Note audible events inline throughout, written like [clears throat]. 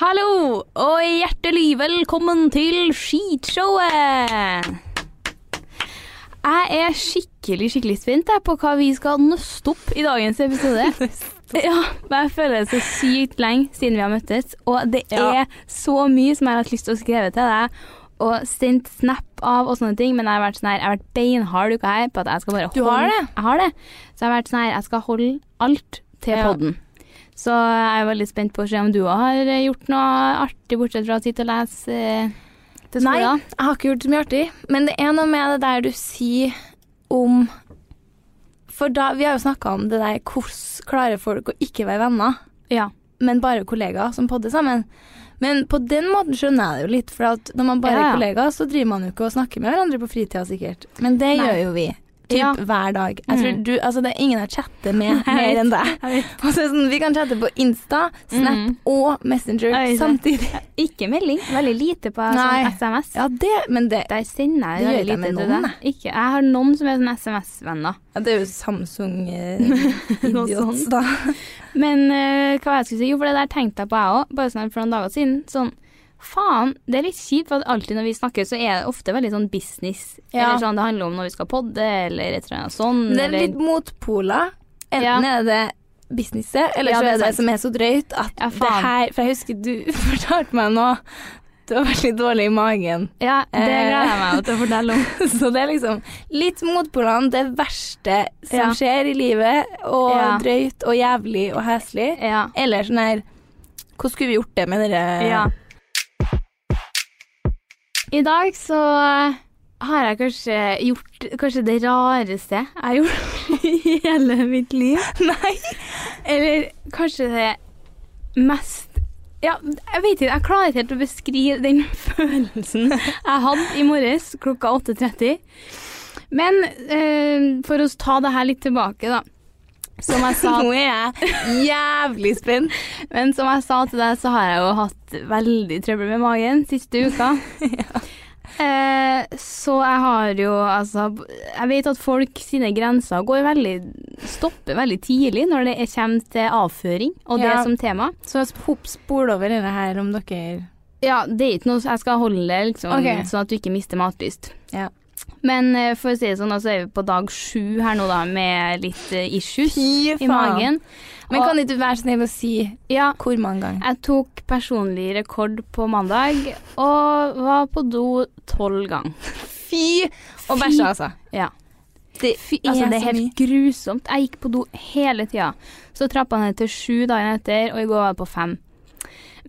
Hallo, og hjertelig velkommen til Skitshowet! Jeg er skikkelig skikkelig spent på hva vi skal nøste opp i dagens episode. [laughs] ja, men Jeg føler det så sykt lenge siden vi har møttes, og det er Ja. så mye som jeg har hatt lyst til å skrive til deg. Og sendt snap av og sånne ting, men jeg har vært sånn her, jeg har vært beinhard uka her på at jeg skal bare holde Du har det? Jeg har det. Så jeg har vært sånn her, jeg skal holde alt til Ja. podden. Så jeg er veldig spent på å se om du har gjort noe artig, bortsett fra å sitte og lese eh, til Nei, jeg har ikke gjort så mye artig. Men det er noe med det der du sier om For da, vi har jo snakka om det der hvordan klarer folk å ikke være venner, Ja. men bare kollegaer som podder sammen. Men på den måten skjønner jeg det jo litt, for når man bare Ja, er kollegaer, så driver man jo ikke og snakker med hverandre på fritida sikkert. Men det Nei. gjør jo vi. Typ Ja. hver dag. Jeg tror Mhm. du, altså det er ingen jeg chatter med [laughs] mer enn deg. Det sånn, vi kan chatte på Insta, Snap mm. og Messenger samtidig. Ikke melding. Veldig lite på sånn SMS. Ja, det, men det, Der sender jeg Det veldig med lite til deg. Ikke. Jeg har noen som er sånn SMS-venner. ja, det er jo Samsung eh, [laughs] da. Men uh, hva jeg skulle si? Jo, for det der tenkte jeg på jeg òg, bare sånn for noen dager siden. Sånn Faen, det er litt kjipt, for alltid når vi snakker, så er det ofte veldig sånn business. Ja. Eller sånn det handler om når vi skal podde, eller et eller annet sånn. Det er eller- litt motpoler. Enten Ja. er det businesset, eller Ja, så er det det som er så drøyt at Ja, det her For jeg husker du [laughs] fortalte meg nå Du har vært litt dårlig i magen. Ja, det Eh. gleder jeg meg til å fortelle om. [laughs] Så det er liksom litt motpolene. Det verste som Ja. skjer i livet, og Ja. drøyt og jævlig og heslig. Ja. Eller sånn her Hvordan skulle vi gjort det med dere Ja. I dag så har jeg kanskje gjort kanskje det rareste jeg har gjort [laughs] i hele mitt liv. [laughs] Nei. Eller kanskje det mest Ja, jeg vet ikke, jeg klarer ikke helt å beskrive den [laughs] følelsen jeg hadde i morges klokka 8.30. Men eh, for å ta det her litt tilbake, da. Som jeg sa Nå er jeg jævlig spent. Men som jeg sa til deg, så har jeg jo hatt veldig trøbbel med magen siste uka. [laughs] eh, så jeg har jo altså Jeg vet at folk sine grenser går veldig stopper veldig tidlig når det er- kommer til avføring og det som tema. Så hopp, spol over dette her om dere Ja, det er ikke noe Jeg skal holde det liksom, okay. sånn at du ikke mister matlyst. Ja. Men eh, for å si det sånn, så er vi på dag sju her nå, da, med litt eh, issues Fy i magen. Men Og- kan ikke du være snill å si Ja, hvor mange ganger? Jeg tok personlig rekord på mandag og var på do tolv ganger. Fy! Og Fy. bæsja, altså. Ja. Det, Altså, det er helt grusomt. Jeg gikk på do hele tida. Så trappa ned til sju dagen etter, og i går var det på fem.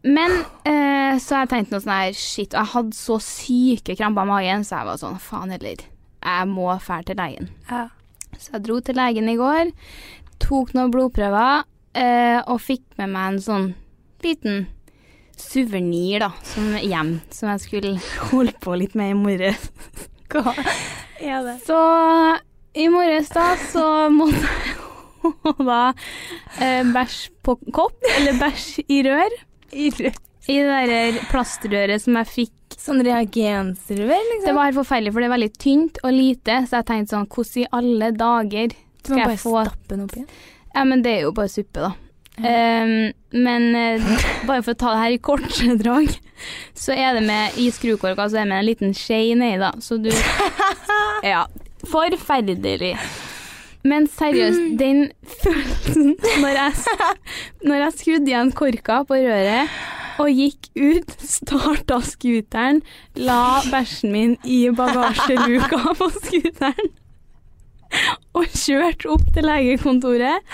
Men eh, så har jeg tenkt noe sånn her Shit, og jeg hadde så syke kramper i magen, så jeg var sånn Faen heller. Jeg må dra til legen. Ja. Så jeg dro til legen i går, tok noen blodprøver eh, og fikk med meg en sånn liten suvenir, da, som hjem, som jeg skulle [laughs] holde på litt med i morges. [laughs] Hva er det? Så i morges da, så [laughs] måtte jeg da eh, bæsj på kopp, eller bæsj i rør. I det der plastrøret som jeg fikk. Sånn reagensrør, liksom. Det var helt forferdelig, for det er veldig tynt og lite, så jeg tenkte sånn, hvordan i alle dager Du skal må jeg bare få stappe den opp igjen. Ja, men det er jo bare suppe, da. Ehm, men uh, bare for å ta det her i korte drag, så er det med i skrukorka så er det med en liten skje nedi, da. Så du [laughs] Ja. Forferdelig. Men seriøst, den [laughs] følelsen når jeg, når jeg skrudde igjen korka på røret og gikk ut, starta scooteren, la bæsjen min i bagasjeluka på scooteren [laughs] og kjørt opp til legekontoret.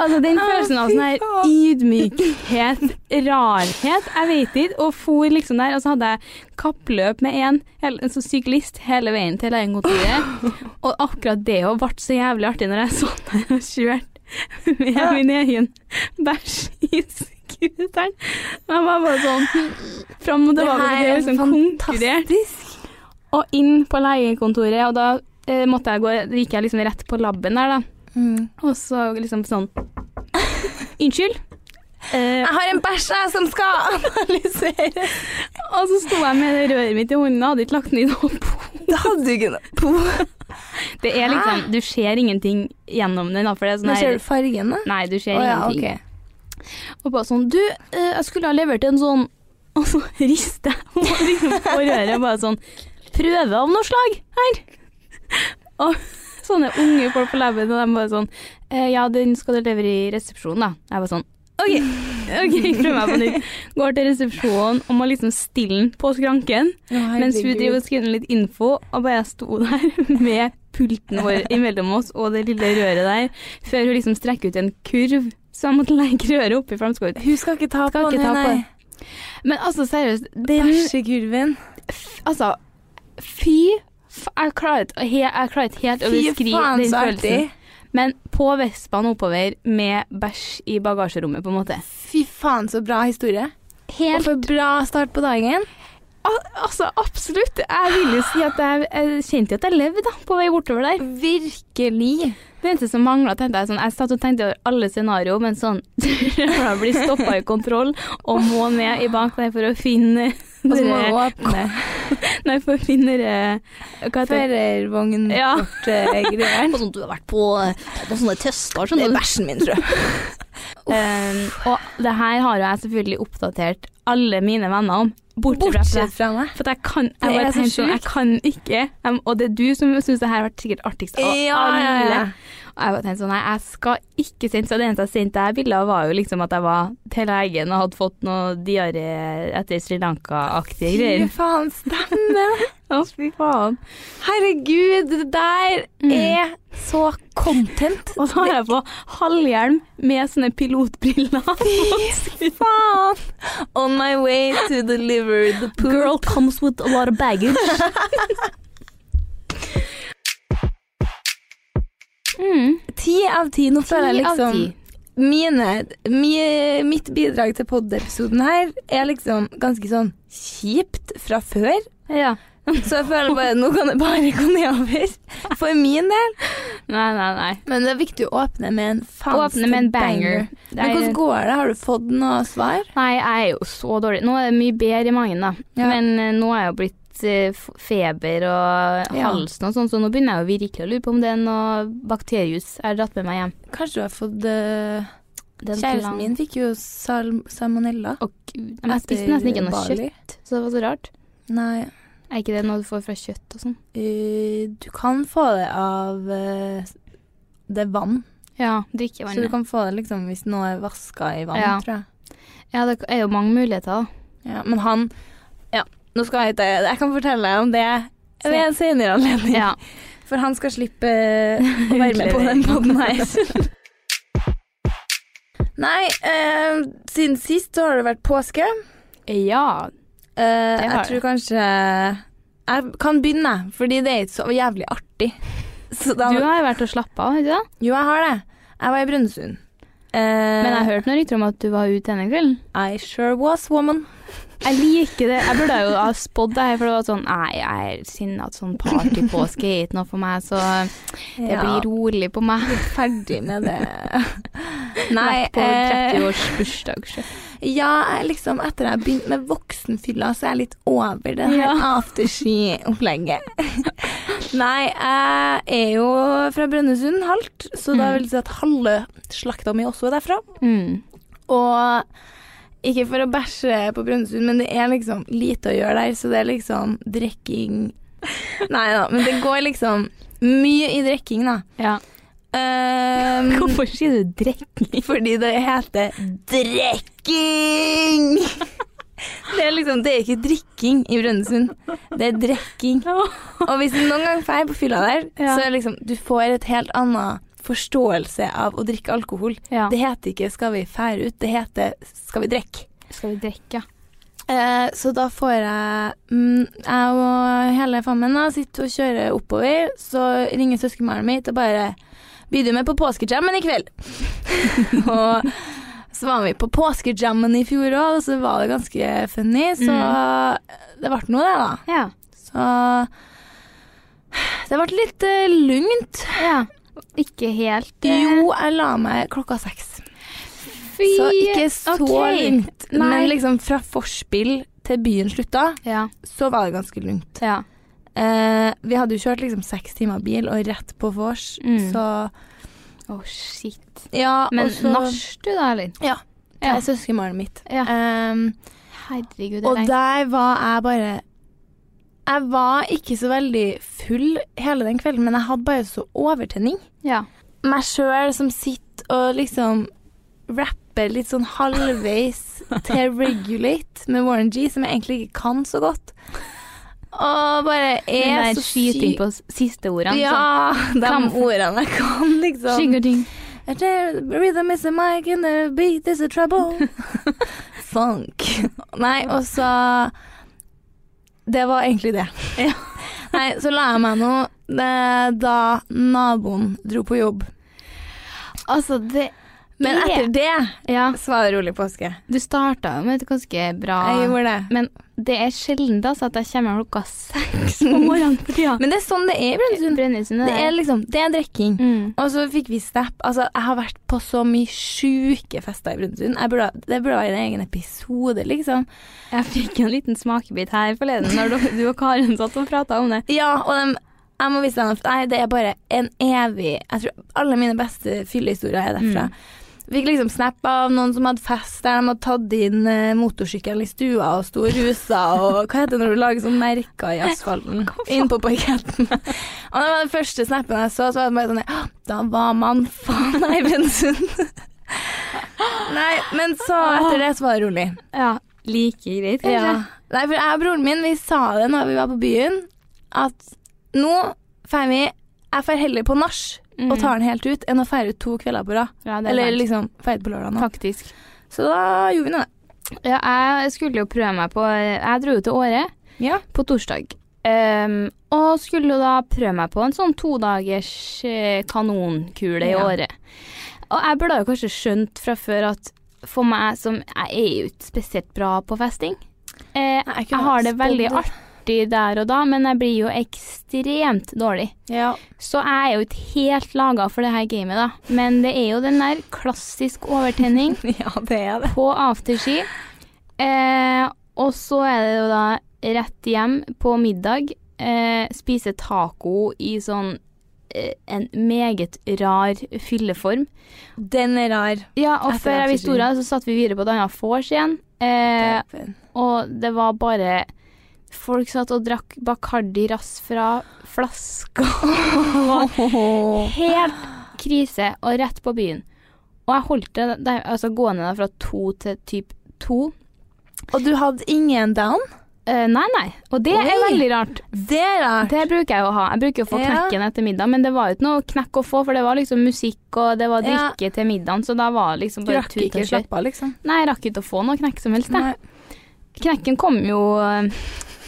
Altså den følelsen av sånn her ydmykhet, rarhet, jeg vet ikke, og for liksom der, og så hadde jeg kappløp med en, en sånn syklist hele veien til legekontoret, [laughs] og akkurat det òg ble så jævlig artig når jeg sånn, der og kjørte med min egen bæsj i scooteren. Jeg var bare sånn fram og tilbake, det er liksom konkurrert. Og inn på legekontoret, og da eh, måtte jeg gå, gikk jeg liksom rett på labben der, da. Mm. Og så liksom sånn Unnskyld. Eh, Jeg har en bæsj jeg som skal analyseres. og så sto jeg med røret mitt i hånden og hadde ikke lagt den i noen po. Det hadde du ikke noe. Det er liksom Du ser ingenting gjennom den, da, for det er sånn Men ser du fargen, da. Nei, du ser oh, ja, ingenting. ok. Og bare sånn Du, eh, jeg skulle ha levert en sånn Og så rister jeg på liksom på røret og bare sånn Prøve av noe slag her. [laughs] Og sånne unge folk på laben, og de bare sånn eh, Ja, den skal du levere i resepsjonen, da. Jeg bare sånn OK, [laughs] ok, prøv meg på nytt. Går til resepsjonen og må liksom stille den på skranken. Mens hun driver og skriver litt info, og bare jeg sto der [laughs] med pulten vår imellom oss og det lille røret der, før hun liksom strekker ut en kurv, så jeg måtte legge røret oppi, for de skal ut. Hun skal ikke ta på den, nei. nei. Men altså, seriøst, den Bæsjekurven. Altså, fy Jeg klarer ikke helt å beskrive den følelsen. Men på Vespaen oppover med bæsj i bagasjerommet, på en måte. Fy faen, så bra historie. Og Helt for bra start på dagen. Al- Altså, absolutt. Jeg vil jo si at jeg, jeg kjente at jeg levde da, på vei bortover der. Virkelig. Det eneste som mangla, tenkte jeg sånn Jeg satt og tenkte over alle scenarioer, men sånn Jeg blir stoppa i kontroll og må ned i bank der for å finne Og så må dere- du åpne [laughs] Nei, for finner heter det? Ja. førervognkort-greier. [laughs] Sånn, du har vært på, på sånne tester, Det er bæsjen min, tror jeg. [laughs] Um, og det her har jo jeg selvfølgelig oppdatert alle mine venner om. Bortsett fra Bortsett fra meg. For jeg kan, Det jeg, er så tenkte sånn, jeg kan ikke. Um, og det er du som syns det her har vært sikkert artigst av Ja, ja, ja. Og jeg bare tenkte sånn, nei, jeg skal ikke sende Så det eneste jeg sendte jeg bilder av, var jo liksom at jeg var til legen og hadde fått noe diaré etter Sri Lanka-aktige Fy faen, stemmer. Å, [laughs] fy faen. Herregud, det der Mm. er så content. Og så har jeg på halvhjelm med sånne pilotbriller. Fy faen. On my way to deliver the poop. Girl comes with a lot of baggage. [laughs] mm. Ti av ti. Nå føler jeg liksom mine, mi- Mitt bidrag til pod-episoden her er liksom ganske sånn kjipt fra før. Ja. Så jeg føler bare nå kan det bare gå nedover. For min del. Nei, nei, nei. Men det er viktig å åpne med en faen Åpne med en banger. Det Men hvordan går det? Har du fått noe svar? Nei, jeg er jo så dårlig. Nå er det mye bedre i magen, da. Ja. Men eh, nå er jeg jo blitt eh, feber og Ja. halsen og sånn, så nå begynner jeg jo virkelig å lure på om det er noe bakterius jeg har dratt med meg hjem. Kanskje du har fått uh, Kjæresten min fikk jo sal salmonella. Og. Men jeg spiste nesten ikke noe Bali. kjøtt, så det var så rart. Nei. Er ikke det noe du får fra kjøtt og sånn? Uh, du kan få det av uh, det vann. Ja, Så du kan få det liksom hvis noe er vaska i vann, Ja. tror jeg. Ja, det er jo mange muligheter, da. Ja, men han Ja, nå skal jeg ikke Jeg kan fortelle deg om det ved en senere anledning. Ja. For han skal slippe [laughs] å være med på den poden her. [laughs] Nei, eh, siden sist så har det vært påske. ja. Eh, har jeg tror kanskje Jeg kan begynne, fordi det er ikke så jævlig artig. [laughs] Så da, Du har jo vært og slappa av, ikke det? Jo, jeg har det. Jeg var i Brønnøysund. Eh, Men jeg hørte hørt noen rykter om at du var ute denne kvelden. I sure was woman. Jeg liker det. Jeg burde jo ha spådd det her, for det var sånn Nei, jeg er sinna at sånn partypåske er ikke noe for meg, så det Ja. blir rolig på meg. ferdig med det. [laughs] Nei, Vært på eh, 30-års bursdag. sjø. ja, jeg liksom etter jeg begynte med voksenfylla, så er jeg litt over det her Ja. afterski-opplegget. [laughs] Nei, jeg er jo fra Brønnøysund halvt, så da Mm. vil jeg si at halve slakta mi også er derfra. Mm. Og ikke for å bæsje på Brønnøysund, men det er liksom lite å gjøre der, så det er liksom drikking [laughs] Nei da, men det går liksom mye i drikking, da. Ja. Um, [laughs] Hvorfor sier du drikking? fordi det heter drikking! [laughs] Det er liksom, det er ikke drikking i Brønnøysund, det er drikking. Og hvis du noen gang drar på fylla der, så er det liksom, du får et helt annet forståelse av å drikke alkohol. Ja. Det heter ikke 'skal vi fære ut', det heter 'skal vi drikke'. Skal vi drikke, ja. Eh, så da får jeg mm, Jeg og hele fammen da, sitter og kjører oppover, så ringer søskenbarnet mitt og bare Blir du med på påskejammen i kveld? [laughs] og så var vi på påskejammen i fjor òg, og så var det ganske funny, så det ble noe, det, da. Ja. Så det ble litt uh, lugnt. ja. Ikke helt eh, Jo, jeg la meg klokka seks. Fy, Så ikke så okay. lunt. Nei. Men liksom fra forspill til byen slutta, Ja. så var det ganske lunt. ja. Eh, vi hadde jo kjørt liksom seks timer bil og rett på vors, Mm. så Å, shit. Ja, Men og nach du, da, eller? Ja. Det er søskenbarnet mitt. Um, Herregud, det og er lenge. der var jeg bare Jeg var ikke så veldig full hele den kvelden, men jeg hadde bare så overtenning. Ja. Meg sjøl som sitter og liksom rapper litt sånn halvveis til Regulate med Warren G, som jeg egentlig ikke kan så godt. Og bare er så syk Den er der skyting på siste ordene. Ja, de Kan- ordene jeg kan, liksom. Skiggerding. The rhythm is a mic and the beat is a trouble. [laughs] Funk. Nei, og så Det var egentlig det. [laughs] Nei, så la jeg meg nå da naboen dro på jobb. Altså, det Men etter det Ja, så var det rolig påske. du starta jo med et ganske bra Jeg gjorde det. Men det er sjelden altså, at jeg kommer klokka seks på [laughs] morgenen for tida. Men det er sånn det er i Brønnøysund. Det er liksom, det er drikking. mm. Og så fikk vi snap. Altså, jeg har vært på så mye sjuke fester i Brønnøysund. Det burde være en egen episode, liksom. Jeg fikk en liten smakebit her forleden når du, du og Karen satt og prata om det. Ja, og de, jeg må vise deg noe. Nei, det er bare en evig Jeg tror alle mine beste fyllehistorier er derfra. Fikk liksom snap av noen som hadde fest der de hadde tatt inn eh, motorsykkelen i stua og sto og rusa og Hva heter det når du lager sånn merker i asfalten? [laughs] Inn på parketten. [laughs] og det var den første snappen jeg så, så var det bare sånn Da var man faen i Brønnøysund. [laughs] Nei, men så etter det så var det rolig. Ja, like greit, kanskje. Ja. Nei, for jeg og broren min, vi sa det når vi var på byen, at nå drar vi Jeg får heller på nach og tar den helt ut, enn å feire ut to kvelder på rad. Ja, er Eller sant. liksom feire på lørdag nå. Faktisk. Så da gjorde vi nå det. Ja, jeg skulle jo prøve meg på Jeg dro jo til Åre Ja. på torsdag. Um, og skulle da prøve meg på en sånn todagers eh, kanonkule i Ja. året. Og jeg burde jo kanskje skjønt fra før at for meg som Jeg er jo ikke spesielt bra på festing. Eh, jeg jeg har det veldig det. Artig der og da, men jeg blir jo ekstremt dårlig. Ja. Så jeg er jo ikke helt laga for det her gamet, da. Men det er jo den der klassisk overtenning [laughs] ja, det er det. på afterski. Eh, og så er det jo da rett hjem på middag. Eh, spise taco i sånn eh, en meget rar fylleform. Den er rar. Ja, og Etter før jeg visste ordet, så satt vi videre på et annet vors igjen. Eh, og det var bare Folk satt og drakk Bacardi Rass fra flaska. [laughs] Helt krise, og rett på byen. Og jeg holdt det der, altså gående der fra to til typ to. Og du hadde ingen down? Uh, nei, nei. Og det er veldig rart. Det er rart. Det bruker jeg å ha. Jeg bruker å få Ja. etter middag, men det var jo ikke noe knekk å få, for det var liksom musikk, og det var Ja. drikke til middagen, så da var det liksom Du bare rakk tut og ikke å slappe av, liksom? Nei, jeg rakk ikke å få noe knekk som helst, jeg. Knekken kom jo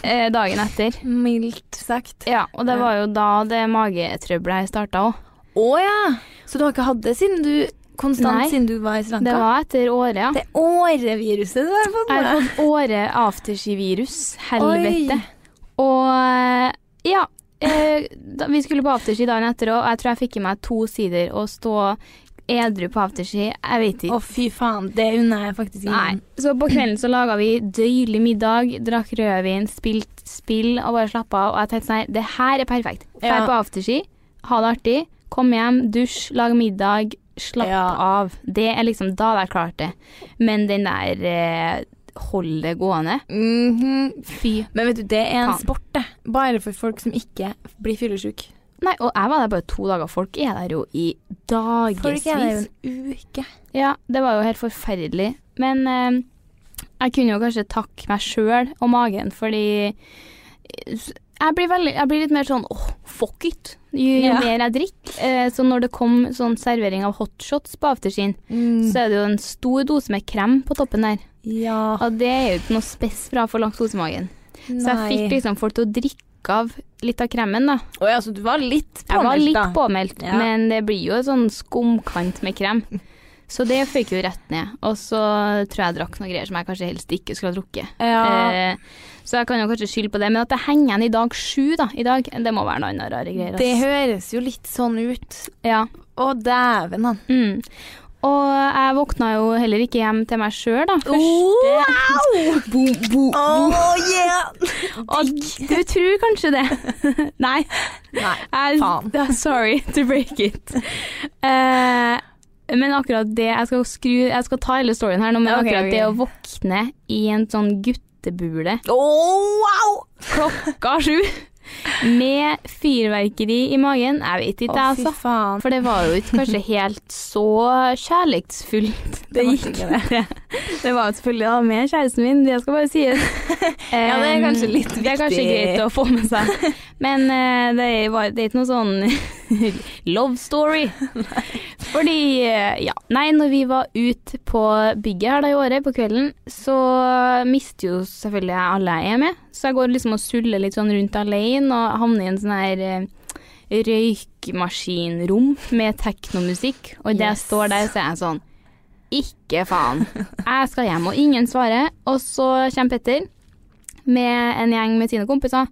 eh, dagen etter. Mildt sagt. Ja, og det var jo da det magetrøbbelet her starta òg. Å ja! Så du har ikke hatt det siden du konstant Nei. siden du var i Sri Lanka? Det var etter året, ja. det åreviruset du har fått Jeg har fått året afterski-virus. Helvete. Oi. Og eh, ja. Eh, da, vi skulle på afterski dagen etter, og jeg tror jeg fikk i meg to sider å stå edru på afterski. Jeg vet ikke. Å, oh, fy faen. Det unner jeg faktisk Nei. Så på kvelden så laga vi døylig middag, drakk rødvin, spilt spill og bare slappa av. Og jeg tenkte sånn det her er perfekt. Dra Ja. på afterski, ha det artig, kom hjem, dusj, lag middag, slapp Ja. av. Det er liksom Da hadde jeg klart det. Men den der eh, hold det gående Mhm. Fy. Men vet du, det er en Faen. sport, det. Bare for folk som ikke blir fyllesyke. Nei, og jeg var der bare to dager. Folk er der jo i dagevis. Folk er der jo en uke. Ja, det var jo helt forferdelig. Men eh, jeg kunne jo kanskje takke meg sjøl og magen, fordi jeg blir, veldig, jeg blir litt mer sånn åh, fuck it. Jo, jo Ja. mer jeg drikker. Eh, så når det kom sånn servering av hotshots på afterskien, så er det jo en stor dose med krem på toppen der. Ja. Og det er jo ikke noe spes bra for laktosemagen. Så jeg fikk liksom folk til å drikke av litt av kremen, da. Å ja, så du var litt påmeldt, da? Jeg var litt da. påmeldt, Ja. men det blir jo en sånn skumkant med krem. [laughs] Så det føyk jo rett ned. Og så tror jeg jeg drakk noen greier som jeg kanskje helst ikke skulle ha drukket. Ja. Eh, så jeg kan jo kanskje skylde på det. Men at det henger igjen i dag sju, da, i dag, det må være noen andre rare greier. Altså. Det høres jo litt sånn ut. Ja. Å, dæven, han. Mm. Og jeg våkna jo heller ikke hjem til meg sjøl, da. Første Oh, yeah! Og du tror kanskje det. [laughs] Nei. Nei. Faen. sorry to break it. Uh, men akkurat det Jeg skal skru Jeg skal ta hele storyen her nå, men okay, akkurat okay. det å våkne i en sånn guttebule Oh, wow! klokka sju med fyrverkeri i magen Jeg vet ikke, jeg, altså. faen. For det var jo ikke kanskje helt så kjærlighetsfullt det gikk. Det, det var jo selvfølgelig da med kjæresten min, det skal bare sies. [laughs] Ja, det er kanskje litt viktig. Det er kanskje greit å få med seg. [laughs] Men eh, det, var, det er ikke noe sånn [laughs] love story. Fordi, eh, ja Nei, når vi var ute på bygget her da i året på kvelden, så mister jo selvfølgelig jeg alle jeg er med. Så jeg går liksom og suller litt sånn rundt alene og havner i en sånn her eh, røykmaskinrom med teknomusikk. Og idet jeg står der, så er jeg sånn Ikke faen. Jeg skal hjem, og ingen svarer. Og så kommer Petter med en gjeng med sine kompiser.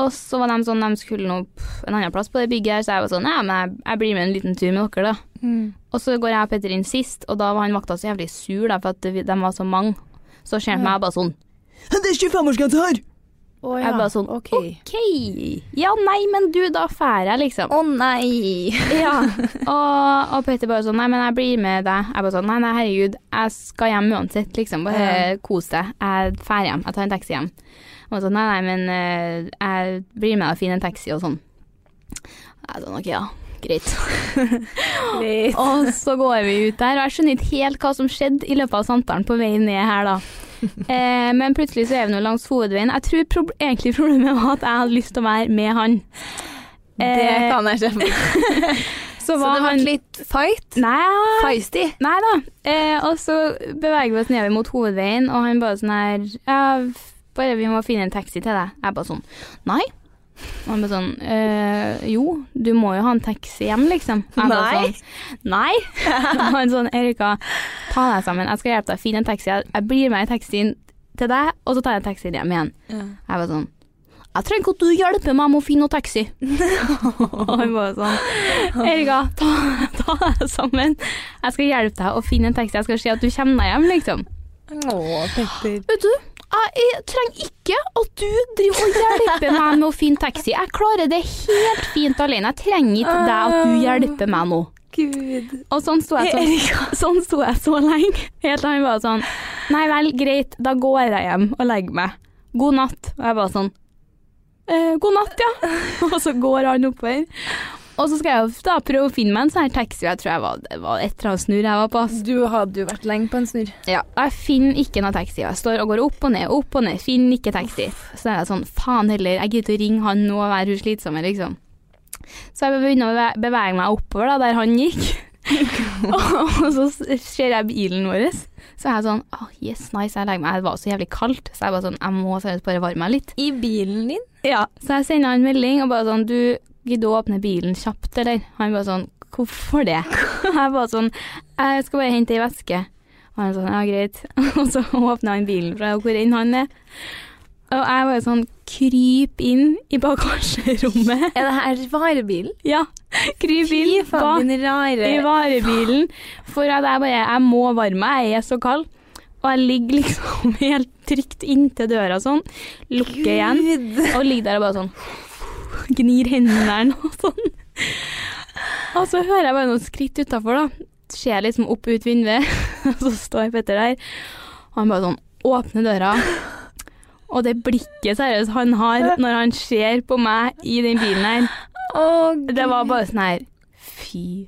Og så var de sånn, de skulle nå en annen plass på det bygget her, så jeg var sånn, ja, men jeg, jeg blir med en liten tur med dere, da. Og så går jeg og Petter inn sist, og da var han vakta så jævlig sur, da, for at de de var så mange. Så ser han på meg bare sånn Det er 25-årsgrense her! Å, Jeg bare sånn, OK. OK. Ja, nei, men du, da drar jeg, liksom. Å nei. [laughs] Ja. Og, og Petter bare sånn, nei, men jeg blir med deg. Jeg bare sånn, nei, nei, herregud, jeg skal hjem uansett, liksom. Bare kos deg. Jeg drar hjem. Jeg tar en taxi hjem. Og sånn, nei, nei, men eh, jeg blir med deg og finner en taxi og sånn. Jeg sånn, ok, ja. Greit. [laughs] Greit. [laughs] Og så går vi ut der, og jeg skjønner ikke helt hva som skjedde i løpet av samtalen på vei ned her, da. [laughs] Eh, men plutselig så er vi nå langs hovedveien. Jeg tror prob egentlig problemet var at jeg hadde lyst til å være med han. Det Eh, kan jeg se for meg. Så Så det ble litt fight? Nei, Feisty? nei da. Eh, og så beveger vi oss nedover mot hovedveien, og han bare sånn her Ja, bare vi må finne en taxi til deg. Jeg bare sånn Nei. Og han bare sånn øh, Jo, du må jo ha en taxi hjem, liksom. Jeg Nei. Sånn, Nei. [laughs] og han sånn Erika, ta deg sammen. Jeg skal hjelpe deg å finne en taxi. Jeg, blir med i taxien til deg, og så tar jeg taxien hjem igjen. Jeg var sånn jeg trenger ikke at du hjelper meg med å finne noe taxi. [laughs] og han bare sånn Erika, ta, ta deg sammen. Jeg skal hjelpe deg å finne en taxi. Jeg skal si at du kommer deg hjem, liksom. Å, Petter. Vet du, jeg, trenger ikke at du driver og hjelper meg med å finne taxi. Jeg klarer det helt fint alene. Jeg trenger ikke deg at du hjelper meg nå. Gud. Og sånn sto jeg så, [laughs] sånn sto jeg så lenge. Helt til han var sånn Nei vel, greit, da går jeg hjem og legger meg. God natt. Og jeg bare sånn eh, God natt, ja. [laughs] og så går han oppover. Og så skal jeg da prøve å finne meg en sånn her taxi. Jeg tror jeg var, det var et eller annet snurr jeg var på. ass. Du hadde jo vært lenge på en snurr. Ja, jeg finner ikke noen taxi. Jeg står og går opp og ned, opp og ned, finner ikke taxi. Så er jeg sånn, faen heller, jeg gidder ikke å ringe han nå og være hun slitsomme, liksom. Så jeg begynner å bevege meg oppover da, der han gikk. [laughs] og så ser jeg bilen vår. Så er jeg sånn, oh, yes, nice, jeg legger meg. Det var så jævlig kaldt, så jeg bare sånn, jeg må seriøst bare varme meg litt. I bilen din? Ja. Så jeg sender han melding og bare sånn, du gidder å åpne bilen kjapt, eller? Han bare sånn, Hvorfor det? [laughs] Jeg bare sånn Jeg skal bare hente ei veske. Og han sånn Ja, greit. [laughs] Og så åpner han bilen fra hvor enn han er. Og jeg bare sånn Kryp inn i bagasjerommet. Er det her varebilen? Ja. Kryp inn bak i varebilen. For at jeg bare Jeg må varme meg, jeg er så kald. Og jeg ligger liksom [laughs] helt trygt inntil døra sånn. Lukker igjen. Gud. Og ligger der og bare sånn [laughs] Gnir hendene og sånn. Og så hører jeg bare noen skritt utafor, da. Ser liksom opp ut vinduet, [laughs] og så står Petter der. Og han bare sånn åpner døra. Og det blikket seriøst han har når han ser på meg i den bilen her, det var bare sånn her Fy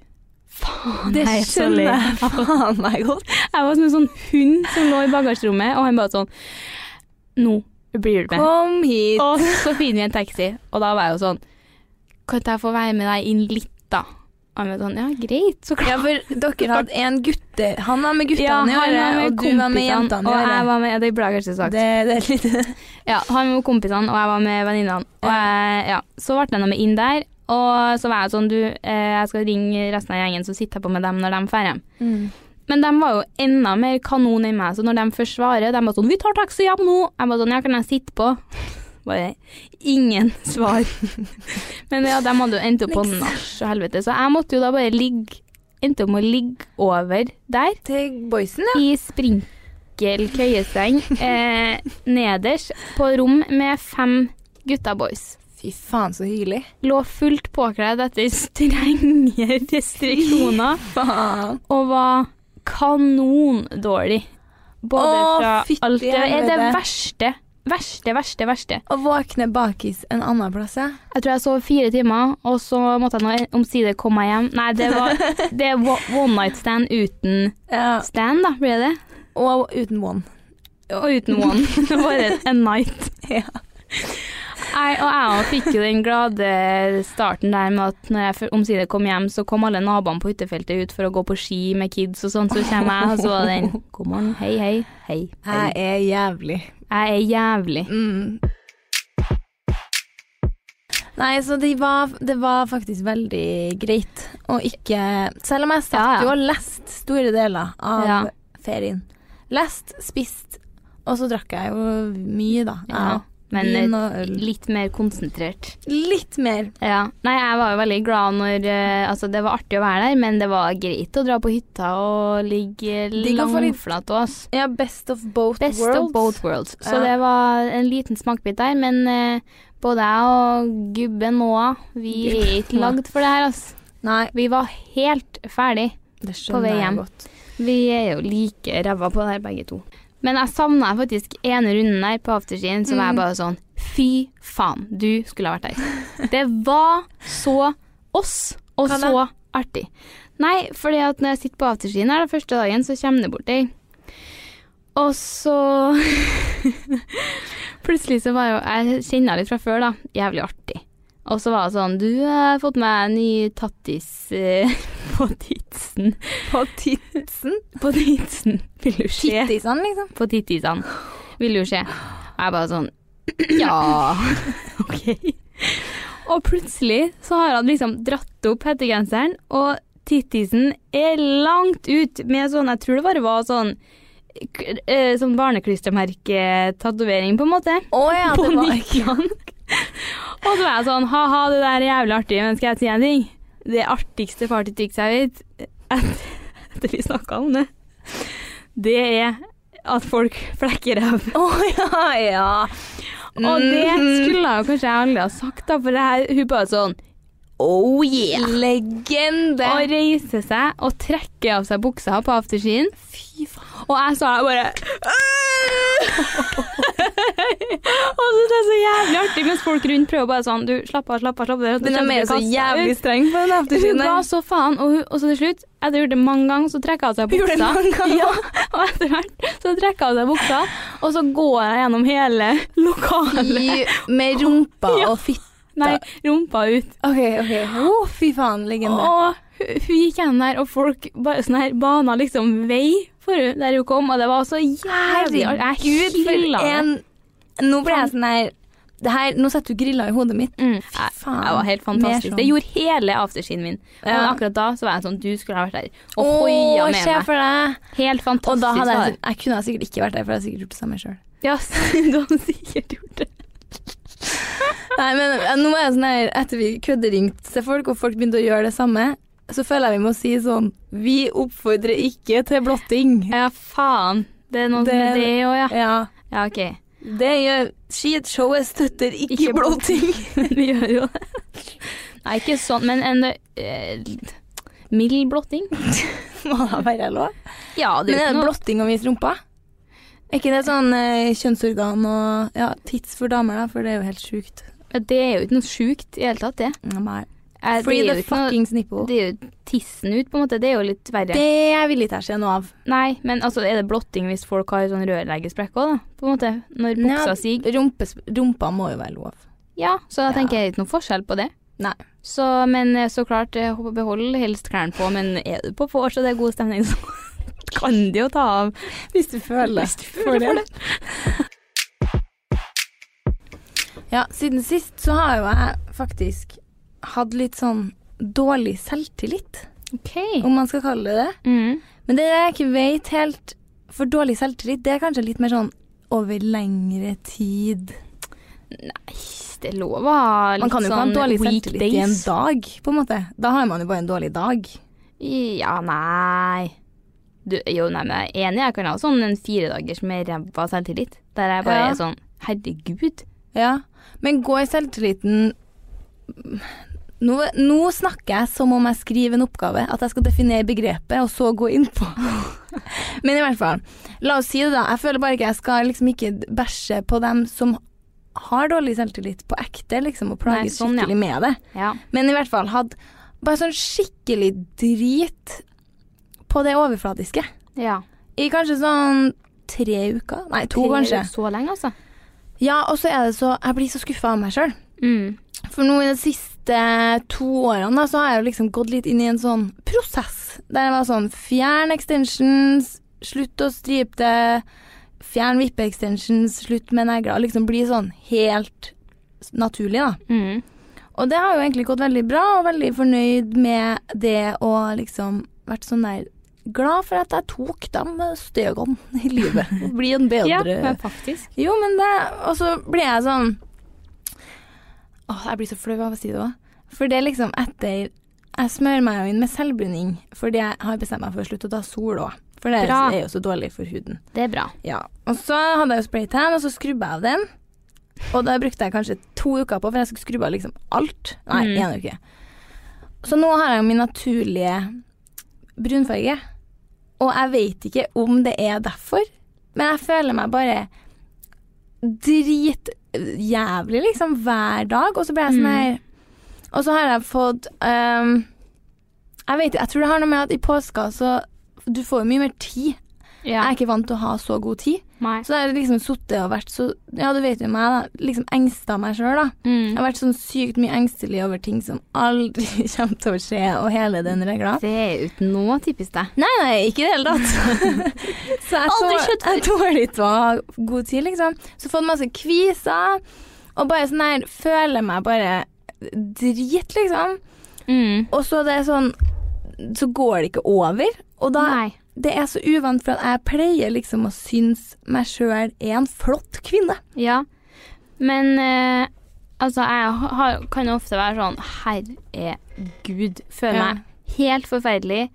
faen, Det jeg er så lei. jeg [laughs] faen meg godt. Jeg var som en sånn hund som lå i bagasjerommet, og han bare sånn Nå blir med. Kom hit. Og så finner vi en taxi, og da var jeg jo sånn Kan ikke jeg få være med deg inn litt, da? Han var sånn Ja, greit, så klart. Ja, for dere hadde en gutte Han var med guttene Ja, i året, var med og du var med jentene i Og jeg var med, det ble kanskje sagt. Det, det er litt [laughs] Ja, han var med kompisene, og jeg var med venninnene. Og jeg, ja, så ble jeg nå med inn der, og så var jeg sånn Du, eh, jeg skal ringe resten av gjengen, så sitter jeg på med dem når de drar hjem. Mm. Men de var jo enda mer kanon enn meg, så når de først svarer, de var sånn 'Vi tar taxi hjem nå!' Jeg var sånn 'Ja, kan jeg sitte på?' [laughs] Bare ingen [laughs] svar. Men ja, de hadde jo endt opp på nach og helvete, så jeg måtte jo da bare ligge Endte opp med å ligge over der Til boysen, ja. i sprinkel køyeseng [laughs] eh, nederst på rom med fem gutta boys. Fy faen, så hyggelig. Lå fullt påkledd etter strenge restriksjoner og var kanondårlig. Både Åh, fra fytti alt Det er det helvete. verste, verste, verste, verste. Å våkne bakis en annen plass, ja. Jeg tror jeg sov fire timer, og så måtte jeg nå omsider komme meg hjem. Nei, det var [laughs] det er wa- one night stand uten ja. stand, da, blir det det? Og uten one. Og uten one. [laughs] Bare en night. Ja. Nei, og jeg òg fikk jo den glade starten der med at når jeg omsider kom hjem, så kom alle naboene på hyttefeltet ut for å gå på ski med kids og sånn, så kommer jeg, og så var den God morgen, hei, hei, hei. hei. Jeg er jævlig. Jeg er jævlig. Mm. Nei, så det var, det var faktisk veldig greit å ikke Selv om jeg satt Ja, ja. jo og lest store deler av Ja. ferien. Lest, spist, og så drakk jeg jo mye, da. Ja, men eh, litt mer konsentrert. Litt mer. Ja. Nei, jeg var jo veldig glad når eh, Altså, det var artig å være der, men det var greit å dra på hytta og ligge langflat òg. Ja, best of both Best worlds. of both worlds. Så Ja. det var en liten smakebit der, men eh, både jeg og gubben Noah, vi er ikke lagd for det her, altså. Nei, Vi var helt ferdig. det På vei hjem. Vi er jo like ræva på det her, begge to. Men jeg savna faktisk ene runden der på afterskien, så var jeg Mm. bare sånn Fy faen, du skulle ha vært der. Det var så oss, og Hva så artig. Nei, fordi at når jeg sitter på afterskien her den første dagen, så kommer det bort ei. Og så [laughs] Plutselig så var jo Jeg kjenner litt fra før, da. Jævlig artig. Og så var det sånn Du har fått meg en ny tattis eh, [laughs] på titsen. På titsen? På titsen. Vil du se? Tittisene, liksom. På tittisene. Vil du se? Og jeg bare sånn [clears throat] Ja, [clears throat] OK. Og plutselig så har han liksom dratt opp hettegenseren, og tittisen er langt ut med sånn Jeg tror det bare var sånn eh, Sånn barneklistremerketatovering, på en måte. Oh, ja, på niklene. [laughs] Og så var jeg sånn Ha-ha, det der er jævlig artig, men skal jeg si en ting? Det artigste partytrikset jeg vet, etter, vi snakka om det, det er at folk flekker ræv. Å ja, ja. Og det Mhm. skulle jeg kanskje aldri ha sagt, da, for det her, hun bare sånn Oh yeah! Legende. Og reiser seg og trekker av seg buksa på afterskien. Fy faen. Og jeg sa bare [laughs] [laughs] Og så det er så jævlig artig, mens folk rundt prøver bare sånn Du, slapp av, slapp av. slapp av. Men de er så jævlig streng på den Hun ga så faen, og, hun, og så til slutt, etter å ha gjort det mange ganger, så trekker hun seg buksa. ganger? [laughs] Ja, og etter hvert så trekker hun av seg buksa, og så går jeg gjennom hele [laughs] lokalet. Med rumpa og fitta. Nei, rumpa ut. OK, OK. Å, fy faen, legende. Og hun, hun gikk gjennom der, og folk bare sånn her bana liksom vei for hun der hun kom, og det var så jævlig Herregud, for en Nå ble jeg sånn her det her, Nå setter du grilla i hodet mitt. Mm. Fy faen. Det var helt fantastisk. Sånn. Det gjorde hele afterskien min. Og Ja. akkurat da så var jeg sånn Du skulle ha vært der. Og hoia med meg. for deg. Helt fantastisk. Og da hadde jeg, jeg kunne sikkert ikke vært der, for jeg hadde sikkert gjort det samme sjøl. Ja, [laughs] du hadde sikkert gjort det. Nei, men eh, nå er jeg sånn her, etter vi kødderingte til folk, og folk begynte å gjøre det samme, så føler jeg vi må si sånn Vi oppfordrer ikke til blotting. Ja, faen. Det er noe Det- med det òg, ja. Ja. Ja, OK. Det gjør Skishowet støtter ikke, Ikke blotting. Vi [laughs] gjør jo det. Nei, ikke sånn, men en uh, mild blotting. [laughs] Må da være lov? Ja, det er er det noe blotting å vise rumpa? Er ikke det sånn eh, kjønnsorgan og ja, tits for damer, da? For det er jo helt sjukt. Det er jo ikke noe sjukt i det hele tatt, det. Nei. Eh, Free the fuckings nipple. Det er jo tissen ut, på en måte. Det er jo litt verre. Det er vi litt se noe av. Nei, men altså, er det blotting hvis folk har sånn rørleggersprekk òg, da? På en måte. Når buksa siger. rumpa må jo være lov. Ja, så da Ja. tenker jeg ikke noe forskjell på det. Nei. Så, men eh, så klart, eh, behold helst klærne på, men er du på vors og det er god stemning, så [laughs] kan de jo ta av Hvis du føler Hvis du føler for det. Ja, siden sist så har jo jeg faktisk hatt litt sånn dårlig selvtillit, OK. om man skal kalle det det. Mm. Men det jeg ikke vet helt For dårlig selvtillit, det er kanskje litt mer sånn over lengre tid. Nei, det er lov å ha litt Man kan jo ikke ha sånn en dårlig selvtillit i en dag, på en måte. Da har man jo bare en dårlig dag. Ja, nei du, Jo, nei, men jeg er enig. Jeg kan ha sånn en firedagers med ræva selvtillit. Der jeg bare Ja. er sånn Herregud. Ja, men går selvtilliten nå, nå snakker jeg som om jeg skriver en oppgave, at jeg skal definere begrepet, og så gå inn på. [laughs] Men i hvert fall, la oss si det, da. Jeg føler bare ikke jeg skal liksom ikke bæsje på dem som har dårlig selvtillit på ekte, liksom, og plages sånn, skikkelig ja. med det. Ja. Men i hvert fall hadde bare sånn skikkelig drit på det overfladiske. ja. I kanskje sånn tre uker? Nei, to kanskje. Så lenge, altså. Ja, og så er det så Jeg blir så skuffa av meg sjøl. Mm. For nå i det siste to årene da, så har jeg liksom gått litt inn i en sånn prosess. Der jeg var sånn Fjern extensions, slutt å stripe det. Fjern vippe-extensions, slutt med negler. Liksom bli sånn helt naturlig, da. Mm. Og det har jo egentlig gått veldig bra, og veldig fornøyd med det og liksom vært sånn der Glad for at jeg tok de stegene i livet. Og bli en [laughs] bedre Ja, faktisk. Jo, men det Og så blir jeg sånn Åh, jeg blir så flau av å si det òg. For det er liksom etter Jeg smører meg jo inn med selvbruning fordi jeg har bestemt meg for å slutte å ta sol òg. For det Bra. er jo så dårlig for huden. Det er bra. Ja. Og så hadde jeg jo spraytan, og så skrubba jeg av den. Og da brukte jeg kanskje to uker på, for jeg skulle skrubbe av liksom alt. Nei, Mm. én uke. Så nå har jeg jo min naturlige brunfarge. Og jeg vet ikke om det er derfor, men jeg føler meg bare dritjævlig liksom hver dag. Og så ble jeg sånn Mm. her Og så har jeg fått um, Jeg vet ikke, jeg tror det har noe med at i påska så Du får jo mye mer tid. Ja. Jeg er ikke vant til å ha så god tid. Nei. Så jeg har liksom sittet og vært så Ja, du vet jo meg, da. Liksom engsta meg sjøl, da. Jeg Mm. har vært sånn sykt mye engstelig over ting som aldri [laughs] kommer til å skje, og hele den regla. Det er ikke noe typisk deg. Nei, nei, ikke i det hele tatt. [laughs] så jeg, Aldri tå- jeg tåler ikke å ha god tid, liksom. Så fått masse kviser, og bare sånn her Føler meg bare drit, liksom. Mm. Og så det er sånn Så går det ikke over. Og da Nei. Det er så uvant, for at jeg pleier liksom å synes meg sjøl er en flott kvinne. Ja. Men eh, altså, jeg har, kan ofte være sånn Herregud. Føler Ja. meg helt forferdelig.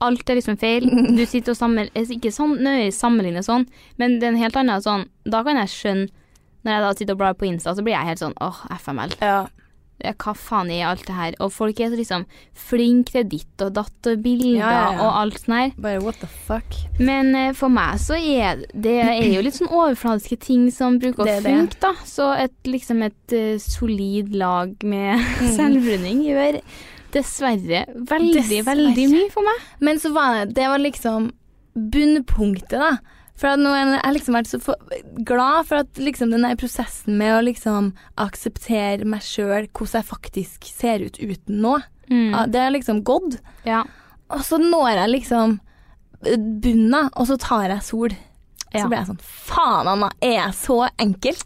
Alt er liksom feil. [laughs] Du sitter og sammenligner Ikke sånn nøye sammenligner sånn, men det er en helt annen sånn Da kan jeg skjønne Når jeg da sitter og blar på Insta, så blir jeg helt sånn åh, FML. Ja. Ja, hva faen er alt det her? Og folk er så liksom flinke til ditt og datt og bilder Ja, ja, ja. og alt sånt her. Bare what the fuck. Men uh, for meg så er det er jo litt sånn overfladiske ting som bruker Det å funke, da. Så et liksom et uh, solid lag med [laughs] Mm. selvbruning gjør dessverre veldig, Dessverre. veldig mye for meg. Men så var det Det var liksom bunnpunktet, da. For nå har jeg liksom vært så glad for at liksom den prosessen med å liksom akseptere meg sjøl, hvordan jeg faktisk ser ut uten nå, Mm. det har liksom gått. Ja. Og så når jeg liksom bunnen, og så tar jeg sol. Ja. Så blir jeg sånn Faen, Anna, er jeg så enkel?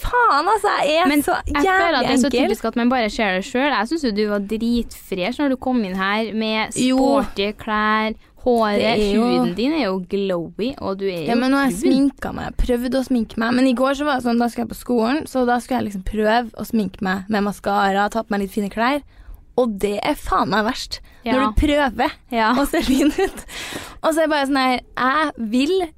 faen, altså. Jeg er Men så jeg føler at det er så typisk at man bare ser det sjøl. Jeg syns jo du var dritfresh når du kom inn her med Jo. sporty klær. Håret, Det jo- huden din er jo glowy, og du er jo Ja, men nå har jeg sminka meg. Prøvd å sminke meg. Men i går så var det sånn, da skulle jeg på skolen, så da skulle jeg liksom prøve å sminke meg med maskara, tatt på meg litt fine klær. Og det er faen meg verst. Ja. Når du prøver Ja. å se fin ut. Og så er det bare sånn her Jeg vil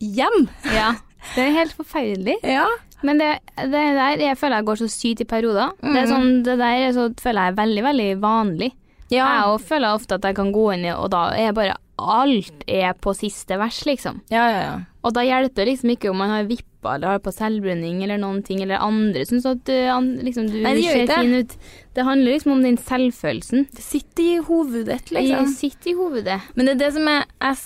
hjem. ja. Det er helt forferdelig. [laughs] Ja. Men det, det der jeg føler jeg går så sykt i perioder. Det, er Mhm. sånn, det der er så, føler jeg er veldig, veldig vanlig. Ja. Jeg føler ofte at jeg kan gå inn i, og da er jeg bare alt er på siste vers, liksom. ja, ja, ja. Og da hjelper det liksom ikke om man har vippa eller har på selvbruning eller noen ting, eller andre syns at an, liksom, du Nei, ser det. fin ut. Det handler liksom om den selvfølelsen. Det sitter i hovedet liksom. Det sitter i hovedet. Men det er det som er jeg,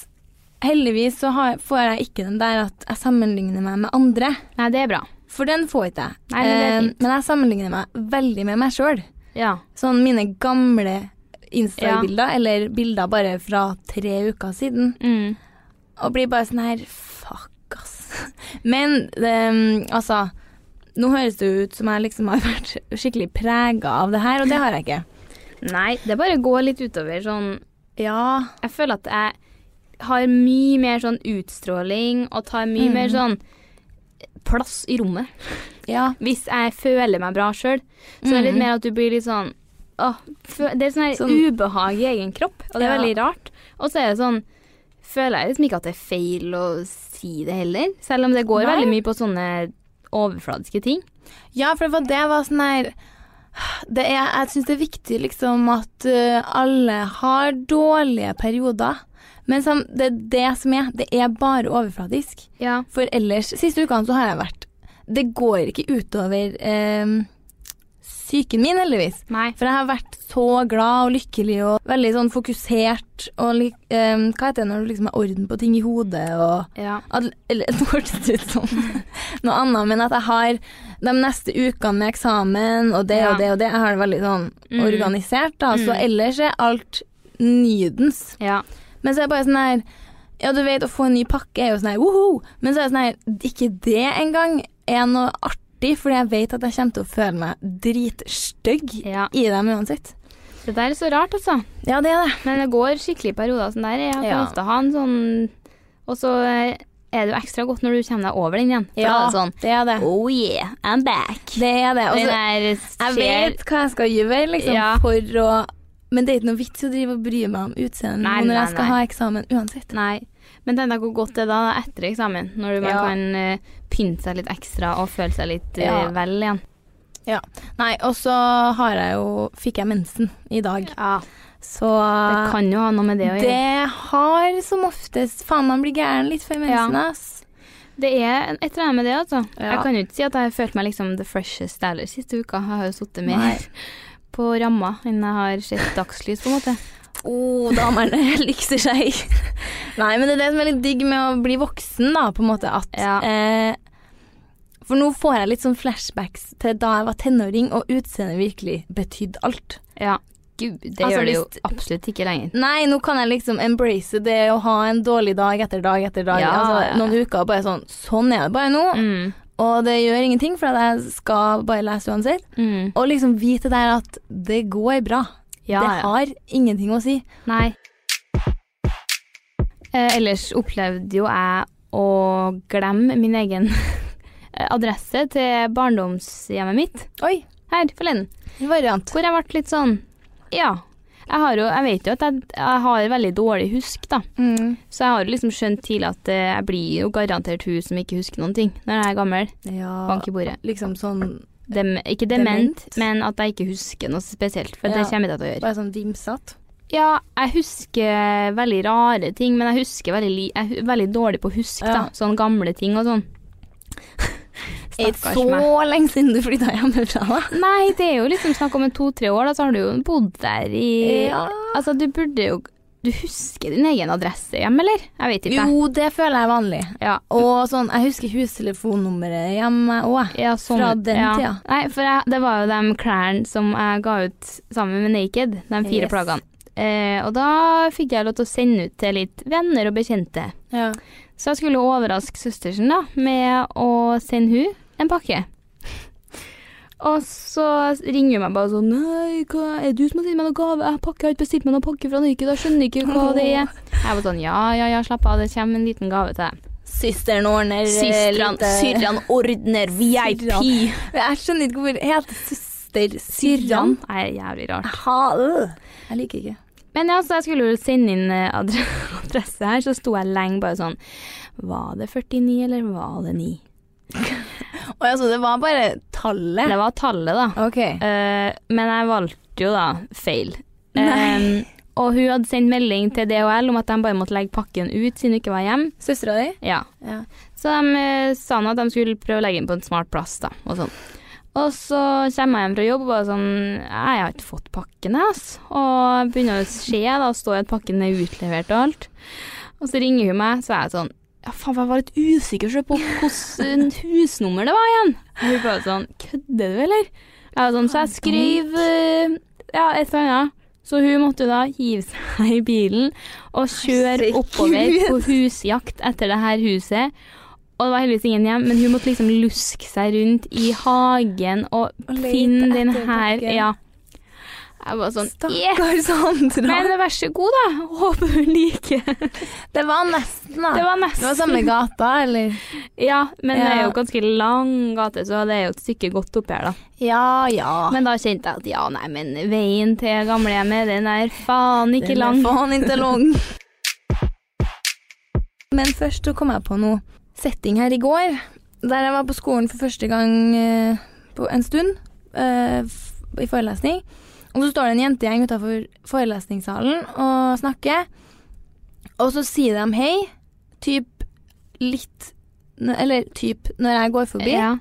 Heldigvis så har, får jeg ikke den der at jeg sammenligner meg med andre. Nei, det er bra. For den får ikke jeg. Nei, men Eh, men jeg sammenligner meg veldig med meg sjøl. Ja. Sånn mine gamle Insta-bilder, eller bilder bare fra tre uker siden. Mm. Og blir bare sånn her Fuck, ass. [laughs] Men det, altså Nå høres det ut som jeg liksom har [laughs] vært skikkelig prega av det her, og det har jeg ikke. Nei, det bare går litt utover sånn Ja. Jeg føler at jeg har mye mer sånn utstråling og tar mye Mm. mer sånn plass i rommet. Ja. Hvis jeg føler meg bra sjøl, så er det litt Mm. mer at du blir litt sånn åh, Det er sånn her Sånn- ubehag i egen kropp, og det er Ja. veldig rart. Og så er det sånn Føler jeg liksom ikke at det er feil å si det heller, selv om det går Nei. veldig mye på sånne overfladiske ting. Ja, for det var det var sånn her det er, Jeg syns det er viktig liksom at eh, alle har dårlige perioder. Men som, det er det som er. Det er bare overfladisk. Ja. For ellers Siste ukene så har jeg vært Det går ikke utover eh, psyken min, heldigvis. Nei. For jeg har vært så glad og lykkelig og veldig sånn fokusert og eh, Hva heter det når du liksom har orden på ting i hodet og Ja. at, eller [laughs] det hørtes ut som noe annet, men at jeg har de neste ukene med eksamen og det Ja. og det og det. Jeg har det veldig sånn Mm. organisert, da. Så Mm. ellers er alt nydens. ja. Men så er det bare sånn her Ja, du vet, å få en ny pakke er jo sånn her woho! Men så er det sånn her Ikke det engang er noe artig, fordi jeg vet at jeg kommer til å føle meg dritstygg Ja. i dem uansett. Det der er så rart, altså. Ja, det er det. Men det går skikkelig i perioder sånn der. Jeg kan Ja. ofte ha en sånn Og så er det jo ekstra godt når du kommer deg over den igjen. For det er sånn det er det. Oh yeah, I'm back. Det er det. Også, Den der Jeg vet hva jeg skal gjøre, liksom, Ja. for å Men det er ikke noe vits i å drive og bry meg om utseendet når jeg skal nei. ha eksamen uansett. Nei. Men tenk hvor godt det er da etter eksamen, når man Ja. kan uh, pynte seg litt ekstra og føle seg litt uh, Ja. vel igjen. Nei, og så har jeg jo Fikk jeg mensen i dag, Ja. så Det kan jo ha noe med det å gjøre. Det har som oftest Faen, man blir gæren litt før mensen, Ja. ass. Det er et eller annet med det, altså. Ja. Jeg kan jo ikke si at jeg har følt meg liksom the freshest aller siste uka. Jeg har jo sittet mer [laughs] på ramma enn jeg har sett dagslys, på en måte. Å, damene lykser [laughs] seg. Nei, men det er det som er litt digg med å bli voksen, da, på en måte, at Ja. eh, For nå får jeg litt sånn flashbacks til da jeg var tenåring, og utseendet virkelig betydde alt. Ja. Gud, det Altså, gjør det jo absolutt ikke lenger. Nei, nå kan jeg liksom embrace det å ha en dårlig dag etter dag etter dag. Ja, altså. Noen uker bare sånn Sånn er det bare nå. Mm. Og det gjør ingenting, for jeg skal bare lese uansett. Mm. Og liksom vite der at det går bra. Ja, det ja. har ingenting å si. Nei. Eh, ellers opplevde jo jeg å glemme min egen [laughs] adresse til barndomshjemmet mitt Oi, her forleden. en variant. Hvor jeg ble litt sånn Ja. Jeg, har jo, jeg vet jo at jeg, jeg har veldig dårlig husk, da. Mm. Så jeg har jo liksom skjønt tidlig at eh, jeg blir jo garantert hun som ikke husker noen ting når jeg er gammel. Ja, Bank i bordet. liksom sånn Dem, ikke dement, Dement? men at jeg ikke husker noe spesielt. For Ja. det kommer jeg til å gjøre. Bare sånn vimsete. Ja, jeg husker veldig rare ting, men jeg husker veldig, jeg er veldig dårlig på å huske, Ja. da. Sånne gamle ting og sånn. [laughs] Er ikke Stakkars så lenge siden du flytta hjemmefra, da. Nei, det er jo liksom snakk om to-tre år, da, så har du jo bodd der i Ja. Altså, du burde jo Du husker din egen adresse hjem, eller? Jeg vet ikke. Jo, det føler jeg er vanlig. Ja. Og sånn, jeg husker hustelefonnummeret hjemme òg. Ja, sånn, Fra den ja. tida. Nei, for jeg, det var jo de klærne som jeg ga ut sammen med Naked, de fire Yes. plaggene. Eh, og da fikk jeg lov til å sende ut til litt venner og bekjente. Ja. Så jeg skulle overraske søstersen da, med å sende hun en pakke. Og så ringer hun meg bare sånn Nei, hva, er det du som har sendt meg noen gave? Jeg pakker, jeg har ikke bestilt meg noen pakke fra Nike, da skjønner ikke hva det er. Jeg var sånn Ja, ja, ja, slapp av, det kommer en liten gave til deg. Systeren ordner eh, Syrran ordner VIP. Syrran. Jeg skjønner ikke hvorfor heter søster Syrran. Nei, jævlig rart. Aha. Jeg liker ikke. Men ja, så jeg skulle jo sende inn eh, [laughs] adresse her, så sto jeg lenge bare sånn Var det 49, eller var det 9? Og altså, det var bare tallet. Det var tallet, da. Okay. Uh, men jeg valgte jo da feil. Eh, og hun hadde sendt melding til DHL om at de bare måtte legge pakken ut siden hun ikke var hjemme. Søstera di? Ja. Ja. Så de uh, sa nå at de skulle prøve å legge den på en smart plass, da, og sånn. Og så kommer jeg hjem fra jobb og bare sånn Jeg har ikke fått pakken, jeg, altså. Og begynner å se, da, står at pakken er utlevert og alt. Og så ringer hun meg, så er jeg sånn Ja, faen, jeg var litt usikker på hvilket [laughs] husnummer det var igjen. Og hun bare sånn Kødder du, eller? Jeg var sånn, så jeg skrev eh, Ja, et eller annet. Så hun måtte da hive seg i bilen og kjøre oppover på husjakt etter det her huset. Og det var heldigvis ingen hjem, men hun måtte liksom luske seg rundt i hagen og, Og finne den her. Ja. Jeg var sånn! Stakkars Sandra. Men vær så god, da. Håper du liker. det var nesten, da. Det var nesten. Det var samme gata, eller? Ja, men det er jo ganske lang gate, så det er jo et stykke godt opp her, da. Ja, ja. Men da kjente jeg at ja, nei, men veien til gamlehjemmet, den er faen ikke Den er. Faen ikke lang. [laughs] Men først så kom jeg på noe setting her i går, der jeg var på skolen for første gang eh, på en stund eh, i forelesning. Og så står det en jentegjeng utafor forelesningssalen og snakker. Og så sier de hei, typ litt Eller typ når jeg går forbi. Ja.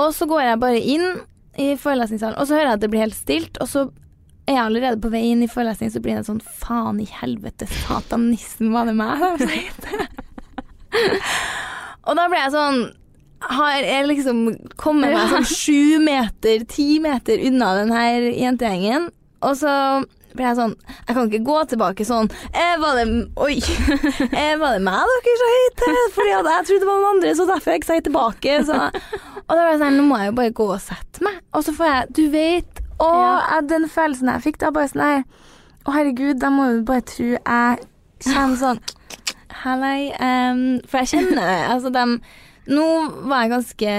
Og så går jeg bare inn i forelesningssalen, og så hører jeg at det blir helt stilt, og så er jeg allerede på vei inn i forelesning, så blir det sånn faen i helvete, satanissen, var det meg? [laughs] og da ble jeg sånn Har jeg liksom kommet meg sånn sju meter, ti meter unna den her jentegjengen, og så ble jeg sånn Jeg kan ikke gå tilbake sånn eh, Var det Oi! [laughs] Eh, var det meg dere sa hei til? Fordi jeg trodde det var noen andre, så derfor jeg ikke sa tilbake. Så. Og da var jeg sånn Nå må jeg jo bare gå og sette meg. Og så får jeg Du vet Og Ja. den følelsen jeg fikk, da bare sånn Nei, Å, herregud, da må jo bare tro jeg kommer sånn Hallei. Um, for jeg kjenner det. Altså, dem Nå var jeg ganske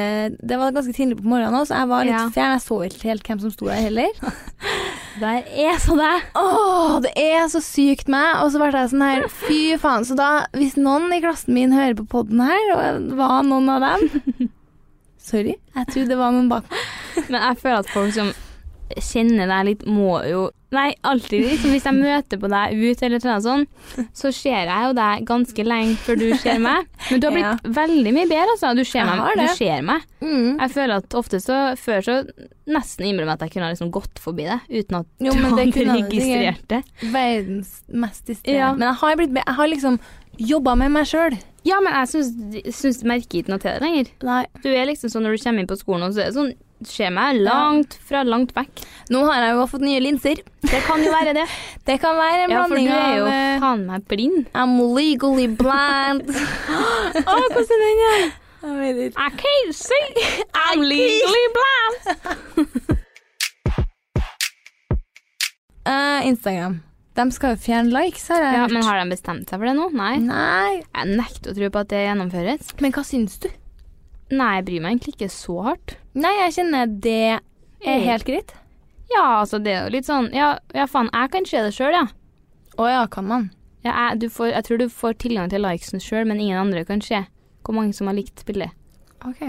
Det var ganske tidlig på morgenen òg, så jeg var litt Ja. fjern. Jeg så ikke helt hvem som sto der heller. [laughs] Der er så det. Åh, det er så sykt meg. Og så ble jeg sånn her, fy faen. Så da, hvis noen i klassen min hører på podden her, og det var noen av dem [laughs] Sorry, jeg trodde det var noen bak meg. Men jeg føler at folk som kjenner deg litt, må jo Nei, alltid liksom, hvis jeg møter på deg ut eller noe sånt, så ser jeg jo deg ganske lenge før du ser meg. Men du har [laughs] blitt veldig mye bedre, altså. Du ser meg. Du ser meg. Mm. Jeg føler at ofte så Før så nesten innrømmer jeg at jeg kunne liksom gått forbi det uten at Jo, du hadde registrert det. Verdens mest distré. Ja. Men jeg har, blitt, jeg har liksom jobba med meg sjøl. Ja, men jeg syns, syns merker ikke noe til det lenger. Nei. Du er liksom sånn når du kommer inn på skolen, og så er det sånn Meg langt fra langt vekk. Nå har jeg jo fått nye linser. Det kan jo være det. [laughs] Det kan være en Ja, for du er jo av eh, faen meg blind. I'm legally blind. [laughs] Å, hvordan er den her? Jeg vet ikke. I can't see. [laughs] I'm legally blind. uh, Instagram. De skal jo fjerne likes, har jeg Ja, men har de bestemt seg for det nå? Nei. Nei. Jeg nekter å tro på at det gjennomføres. Men hva syns du? Nei, jeg bryr meg egentlig ikke så hardt. Nei, jeg kjenner det er helt greit. Ja, altså, det er jo litt sånn Ja, ja faen, jeg kan se det sjøl, ja. Å ja, kan man? ja jeg, du får, jeg tror du får tilgang til likesen sjøl, men ingen andre kan se hvor mange som har likt bildet. OK.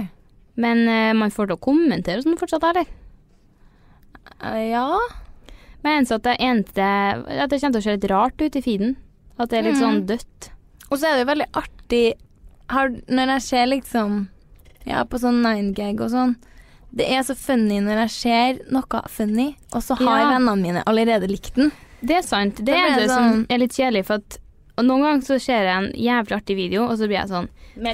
Men eh, man får til å kommentere og sånn fortsatt, eller? Eh, ja. Men jeg eneste at det eneste At det kommer til å se litt rart ut i feeden. At det er litt sånn dødt. Og så er det jo veldig artig har, når jeg ser liksom Ja, på sånn 9gag og sånn. Det er så funny når jeg ser noe funny, og så har Ja. vennene mine allerede likt den. Det er sant. Det det er det det som sånn- er litt kjedelig, for at noen ganger så ser jeg en jævlig artig video, og så blir jeg sånn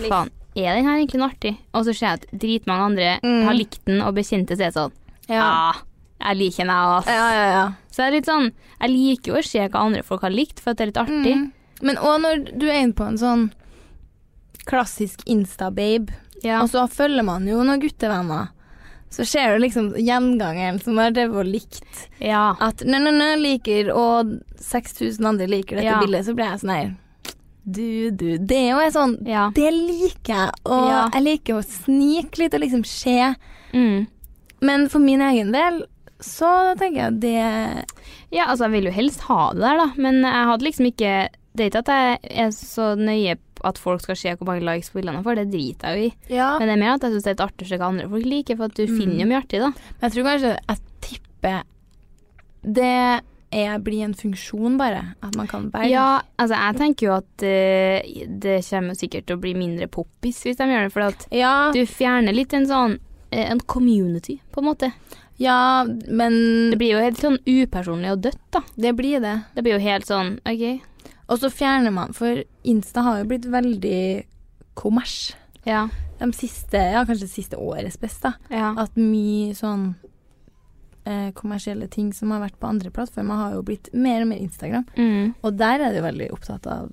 Faen, er den her egentlig noe artig? Og så ser jeg at dritmange andre Mm. har likt den, og bekjente seg sånn Ja. ah, jeg liker den, jeg, ass. ja, ja, ja. Så det er litt sånn Jeg liker jo å se hva andre folk har likt, for at det er litt artig. Mm. Men òg når du er inne på en sånn klassisk Insta-babe, Ja. og så følger man jo noen guttevenner, så ser du liksom gjengangeren som har drevet og likt Ja. at nø-nø-nø liker, og 6000 andre liker dette Ja. bildet, så blir jeg sånn her Du, du. Det er jo er sånn Ja. Det liker jeg, og Ja. jeg liker å snike litt og liksom se. Mm. Men for min egen del så tenker jeg det Ja, altså jeg vil jo helst ha det der, da, men jeg hadde liksom ikke Det er ikke at jeg er så nøye på at folk skal se hvor mange likes bildene, for det driter jeg jo i. Ja. Men det er mer at jeg syns det er et artig hva andre folk liker, for at du Mm. finner jo mye artig, da. Men jeg tror kanskje Jeg tipper det er, blir en funksjon, bare. At man kan velge. Ja, altså jeg tenker jo at uh, det kommer sikkert til å bli mindre poppis hvis de gjør det, for at ja, du fjerner litt en sånn eh, en community, på en måte. ja, men Det blir jo helt sånn upersonlig og dødt, da. det blir det. Det blir jo helt sånn OK. Og så fjerner man, for Insta har jo blitt veldig kommers. Ja. De siste, ja, kanskje det siste årets best, da. ja. At mye sånn eh, kommersielle ting som har vært på andre plattformer, har jo blitt mer og mer Instagram. Mm. Og der er det jo veldig opptatt av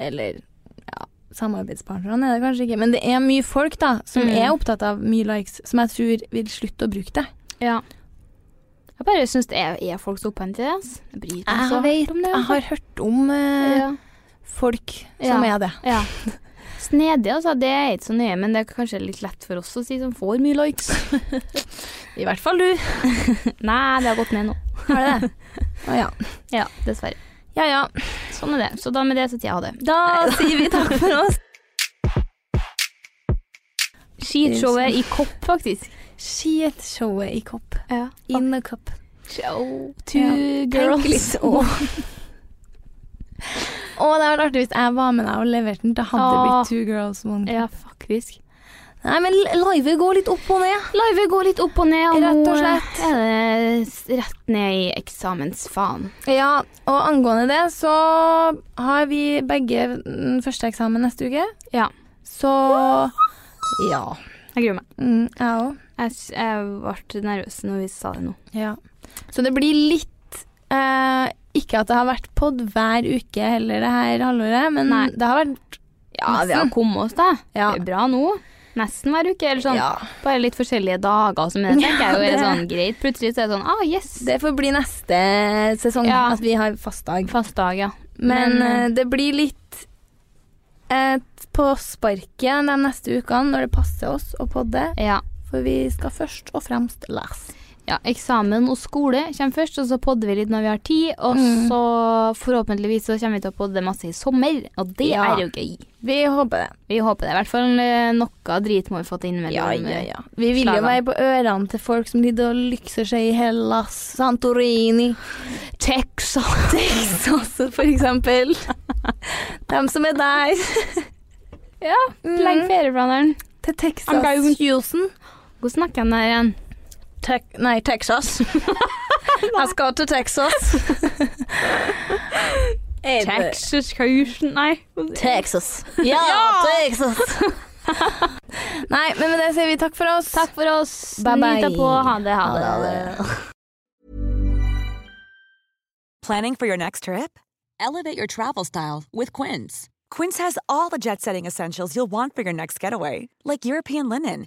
Eller ja, samarbeidspartnerne er det kanskje ikke, men det er mye folk da som Mm. er opptatt av mye likes, som jeg tror vil slutte å bruke det. ja. Jeg bare syns det er, er folk så i det. Jeg bryr meg så hardt om det. jeg har hørt om eh, ja. folk som Ja. er det. ja. Snedig, altså. Det er ikke så nøye, men det er kanskje litt lett for oss å si som får mye likes. [laughs] I hvert fall du. [laughs] Nei, det har gått ned nå. Har det det? [laughs] Å ja. Ja, dessverre. Ja ja. Sånn er det. Så da med det så sier jeg ha det. Da sier vi takk for oss. Skitshowet i kopp, faktisk. Skitshowet i kopp. Ja. In a cup. Show two Ja, girls. tenk litt å. [laughs] Å, det hadde vært artig hvis jeg var med deg og leverte den. Det hadde det blitt Two Girls One. Ja, faktisk. Nei, men livet går litt opp og ned. Livet går litt opp og ned, og Rett og nå slett. er det rett ned i eksamensfaen. Ja, og angående det så har vi begge første eksamen neste uke. Ja. Så ja. Jeg gruer meg. Mm, jeg òg. Jeg, jeg ble nervøs når vi sa det nå. Ja. Så det blir litt eh, Ikke at det har vært pod hver uke heller det her halvåret, men Nei. det har vært Ja, vi har kommet oss, da. Ja. Det er bra nå. Nesten hver uke. Eller sånn. Ja. Bare litt forskjellige dager som det tenker jeg jo er sånn greit. Plutselig så er det sånn ah, yes. Det får bli neste sesong at vi har fast dag. Fast dag, ja. Men, Men, eh, det blir litt på sparket de neste ukene når det passer oss å podde. Ja. For vi skal først og fremst lese. Ja. Eksamen og skole kommer først, og så podder vi litt når vi har tid. Og Mm. så forhåpentligvis så kommer vi til å podde masse i sommer, og det Ja. er jo gøy. Vi håper det. Vi håper det. I hvert fall eh, noe drit må vi få til innimellom. Ja, ja, ja. Vi vil jo være på ørene til folk som lider og lykser seg i Hellas, Santorini, Texas, [laughs] Texas for eksempel. Dem som er der. Ja, legg Mm. ferieplaneren. Til Texas. Houston. Hvor snakker han der igjen? Te nei, Texas. [laughs] Jeg skal til Texas. [laughs] Det- Texas Houston Nei. Texas. Ja, Texas. [laughs] Nei, men med det sier vi takk for oss. Takk for oss. Bye, bye. Nyt deg på. Ha det. Ha Ha det. det, Ha ha det. det. Planning for your next trip? Elevate your travel style with Quince. Quince has all the jet setting essentials you'll want for your next getaway, like European linen,